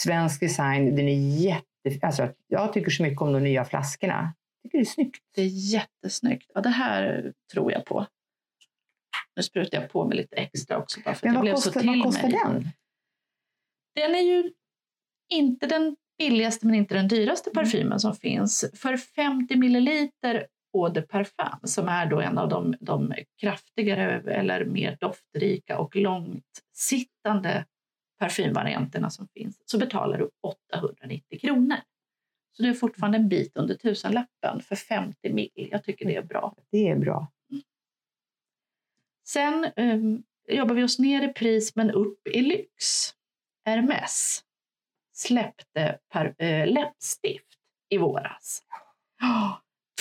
Svensk design, den är jätte... Alltså, jag tycker så mycket om de nya flaskorna. Jag tycker det är snyggt. Det är jättesnyggt. Ja, det här tror jag på. Nu sprutar jag på mig lite extra också. Bara för Men vad kostar, vad kostar mig. den? Den är ju inte den billigaste men inte den dyraste parfymen som finns. För 50 milliliter Eau de Parfum som är då en av de, de kraftigare eller mer doftrika och långsittande parfymvarianterna som finns så betalar du 890 kronor. Så det är fortfarande en bit under tusenlappen för 50 mil. Jag tycker det är bra. Det är bra. Sen um, jobbar vi oss ner i pris men upp i lyx. Hermes släppte par, eh, läppstift i våras.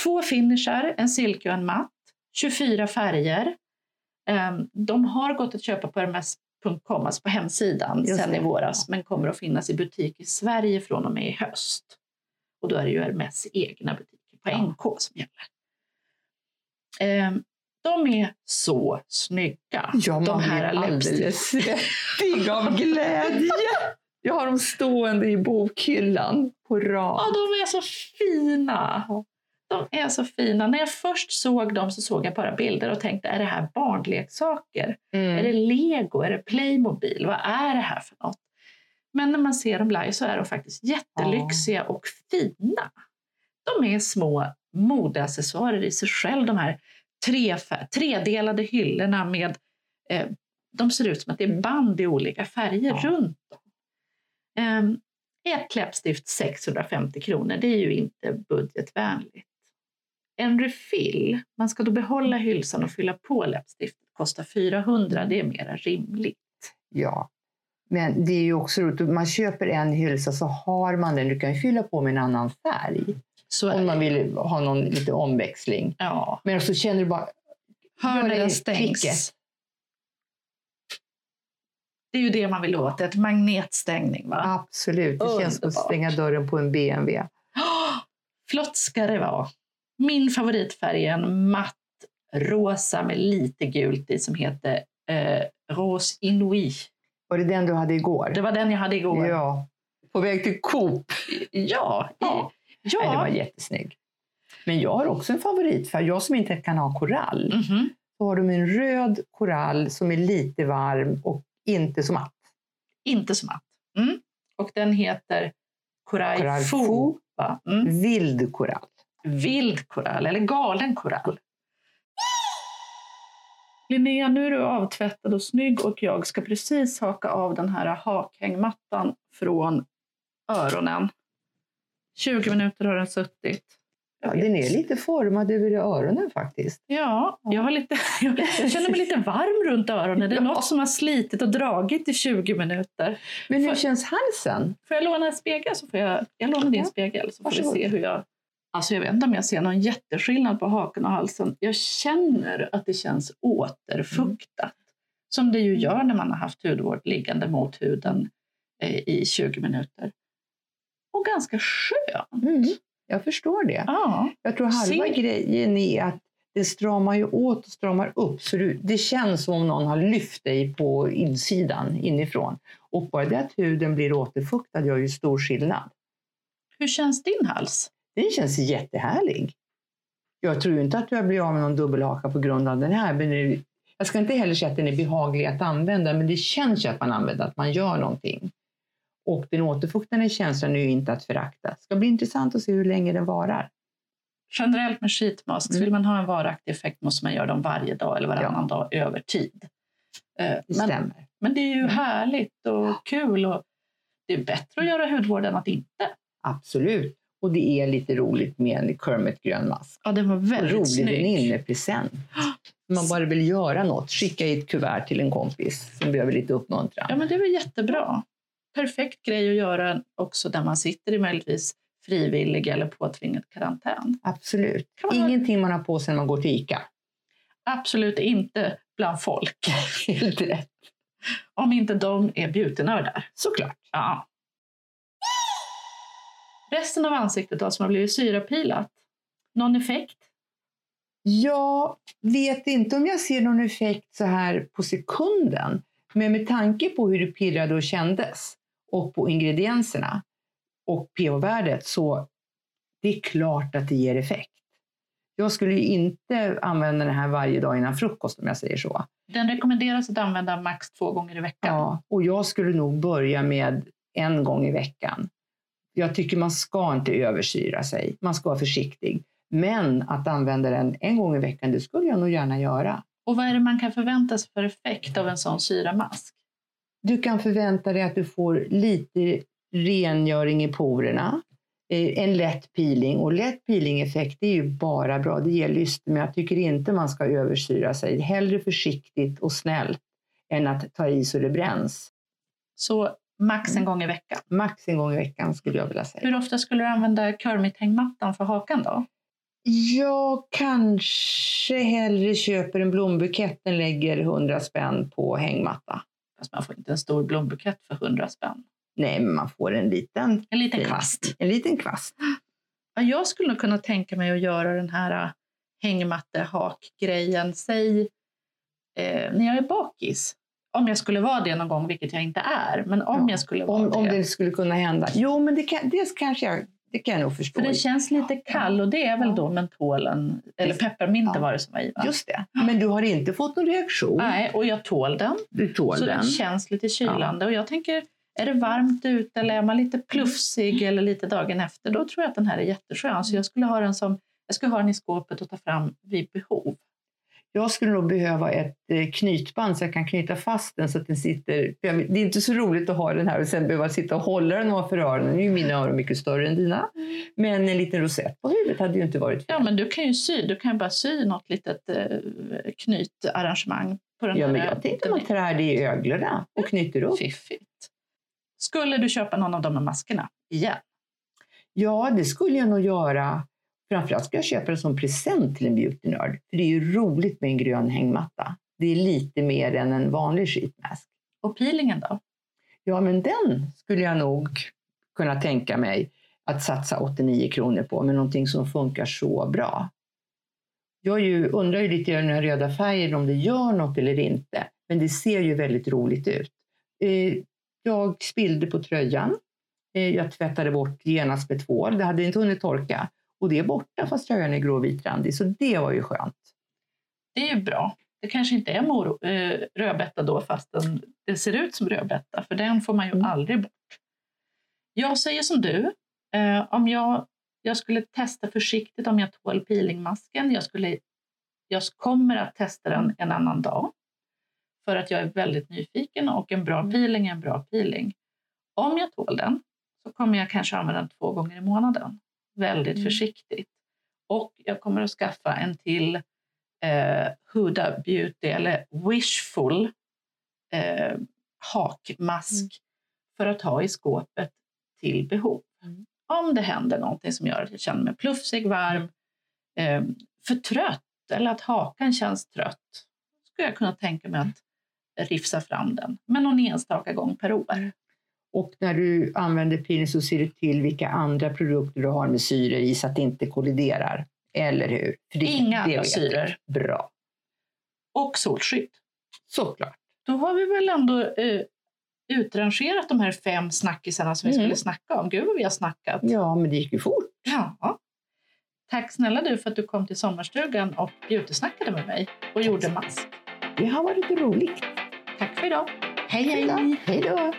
Två finishar, en silke och en matt, 24 färger. Ehm, de har gått att köpa på hermes.com, alltså på hemsidan, Just sen det. i våras, men kommer att finnas i butik i Sverige från och med i höst. Och då är det ju Hermes egna butiker på Ja. NK som gäller. Ehm, de är så snygga, Ja, man de här blir alldeles svettig av glädje. Jag har dem stående i bokhyllan på Ja, rad. de är så fina! De är så fina. När jag först såg dem så såg jag bara bilder och tänkte, är det här barnleksaker? Är det lego? Är det Playmobil? Vad är det här för något? Men när man ser dem live så är de faktiskt jättelyxiga och fina. De är små modeaccessoarer i sig själv, de här tre, tredelade hyllorna med eh, de ser ut som att det är band i olika färger Ja. runt dem. Ehm, ett läppstift 650 kronor, det är ju inte budgetvänligt. En refill, man ska då behålla hylsan och fylla på läppstiftet, kostar 400, det är mera rimligt. Ja. Men det är ju också roligt, man köper en hylsa så har man den. Du kan ju fylla på med en annan färg Så om man vill ha någon lite omväxling. Ja. Men så känner du bara, Hör Gör när det den i stängs. klicket. Det är ju det man vill åt, ett magnetstängning. Va? absolut, det känns som att Underbart. stänga dörren på en BMW. Åh, flott ska det vara. Min favoritfärg är en matt rosa med lite gult i som heter eh, Rose Inouï. Var det den du hade igår? Det var den jag hade igår. Ja. På väg till Coop. Ja, Ja. ja. Nej, den var jättesnygg. Men jag har också en favoritfärg. Jag som inte kan ha korall. Mhm. Så har de en röd korall som är lite varm och inte så matt. Inte så matt. Mm. Och den heter Fou. Fou. va? Mm. Vild korall. Vild korall eller galen korall. Linnea, nu är du avtvättad och snygg och jag ska precis haka av den här hakhängmattan från öronen. 20 minuter har den suttit. Ja, den är lite formad över öronen faktiskt. Ja, jag, har lite, jag känner mig lite varm runt öronen. Det är Ja. något som har slitit och dragit i 20 minuter. Men hur För- känns halsen? Får jag låna en spegel? Så får jag, jag lånar din Ja, spegel så får vi varsågod. se hur jag Alltså jag vet inte om jag ser någon jätteskillnad på haken och halsen. Jag känner att det känns återfuktat. Som det ju gör när man har haft hudvård liggande mot huden eh, i 20 minuter. Och ganska skön. Mm. Jag förstår det. Ja. Jag tror halva Ser- grejen är att det stramar ju åt och stramar upp. Så du, det känns som om någon har lyft dig på insidan, inifrån. Och bara det att huden blir återfuktad gör ju stor skillnad. Hur känns din hals? Den känns jättehärlig. Jag tror inte att jag blir av med någon dubbelhaka på grund av den här. Men jag ska inte heller säga att den är behaglig att använda, men det känns ju att man använder, att man gör någonting. Och den återfuktande känslan är ju inte att förakta. Det ska bli intressant att se hur länge den varar. Generellt med sheetmasks, Mm. vill man ha en varaktig effekt måste man göra dem varje dag eller varannan dag över tid. Eh, Det Men, stämmer. men det är ju Mm. härligt och kul och det är bättre att göra hudvård än att inte. Absolut. Och det är lite roligt med en Kermit grön mask. Ja, den var Och väldigt rolig snygg. väninnepresent. Man bara vill göra något, skicka i ett kuvert till en kompis som behöver lite uppmuntran. Ja, men det är väl jättebra. Perfekt grej att göra också där man sitter i möjligtvis frivillig eller påtvingad karantän. Absolut. Man ha- Ingenting man har på sig när man går till ICA. Absolut inte bland folk. Helt rätt. Om inte de är beautynördar. Såklart. Ja. Resten av ansiktet då som har blivit syrapilat. Någon effekt? Jag vet inte om jag ser någon effekt så här på sekunden. Men med tanke på hur det pirrade och kändes och på ingredienserna och pH-värdet så det är klart att det ger effekt. Jag skulle ju inte använda den här varje dag innan frukost om jag säger så. Den rekommenderas att använda max två gånger i veckan. Ja, och jag skulle nog börja med en gång i veckan. Jag tycker man ska inte översyra sig. Man ska vara försiktig. Men att använda den en gång i veckan, det skulle jag nog gärna göra. Och vad är det man kan förvänta sig för effekt av en sån syramask? Du kan förvänta dig att du får lite rengöring i porerna, eh, en lätt peeling. Och lätt peeling-effekt är ju bara bra, det ger lyster. Men jag tycker inte man ska översyra sig. Hellre försiktigt och snällt än att ta i så det bränns. Så max en Mm. gång i veckan. Max en gång i veckan skulle jag vilja säga. Hur ofta skulle du använda Kermit-hängmattan för hakan då? Jag kanske hellre köper en blombukett än lägger 100 spänn på hängmatta. Fast man får inte en stor blombukett för 100 spänn. Nej, men man får en liten, En liten kvast. En liten kvast. Ja, jag skulle nog kunna tänka mig att göra den här äh, hängmatte-hakgrejen, säg eh, när jag är bakis. Om jag skulle vara det någon gång, vilket jag inte är. Men om Ja, jag skulle vara Om, det. om det skulle kunna hända. Jo, men det, kan, det kanske jag, det kan jag nog förstå. För det känns lite kall och det är väl Ja. då mentolen, eller Precis. pepparmynta Ja. var det som var i va? Just det. Men du har inte fått någon reaktion? Nej, och jag tål den. Du tål så den? den känns lite kylande. Och jag tänker, är det varmt ute eller är man lite plufsig eller lite dagen efter, då tror jag att den här är jätteskön. Så jag skulle ha den som jag skulle ha den i skåpet och ta fram vid behov. Jag skulle nog behöva ett eh, knytband så jag kan knyta fast den så att den sitter... för Det är inte så roligt att ha den här och sen behöva sitta och hålla den ovanför öronen. Nu är mina öron mycket större än dina. Men en liten rosett på huvudet hade ju inte varit fel. Ja, men du kan ju sy. Du kan bara sy något litet eh, knytarrangemang på den Ja, här. men jag tänkte man trär det i öglorna och knyter upp. Fiffigt. Skulle du köpa någon av de här maskerna igen? Ja, det skulle jag nog göra. Framförallt ska jag köpa det som present till en beautynörd. För det är ju roligt med en grön hängmatta. Det är lite mer än en vanlig sheetmask. Och peelingen då? Ja, men den skulle jag nog kunna tänka mig att satsa 89 kronor på med någonting som funkar så bra. Jag ju, undrar ju lite i den röda färgen om det gör något eller inte, men det ser ju väldigt roligt ut. Eh, jag spillde på tröjan. Eh, jag tvättade bort genast med tvål. Det hade inte hunnit torka och det är borta fast tröjan är gråvitrandig, så det var ju skönt. Det är ju bra. Det kanske inte är moro, eh, rödbeta då fast den, det ser ut som rödbeta för den får man ju Mm. aldrig bort. Jag säger som du. Eh, om jag, jag skulle testa försiktigt om jag tål peelingmasken. Jag, skulle, jag kommer att testa den en annan dag för att jag är väldigt nyfiken och en bra peeling är en bra peeling. Om jag tål den så kommer jag kanske använda den två gånger i månaden. Väldigt Mm. försiktigt. Och jag kommer att skaffa en till eh, Huda Beauty eller Wishful eh, hakmask Mm. för att ha i skåpet till behov. Mm. om det händer någonting som gör att jag känner mig plufsig, varm, eh, för trött eller att hakan känns trött, skulle jag kunna tänka mig att rifsa fram den, men någon enstaka gång per år. Och när du använder peeling så ser du till vilka andra produkter du har med syre i så att det inte kolliderar. Eller hur? Det, Inga andra syror. Bra. Och solskydd. Såklart. Då har vi väl ändå eh, utrangerat de här fem snackisarna som vi mm. skulle snacka om. Gud vad vi har snackat. Ja, men det gick ju fort. Ja. Tack snälla du för att du kom till sommarstugan och beautysnackade med mig och gjorde mask. Det har varit roligt. Tack för idag. Hej hej! Hej då!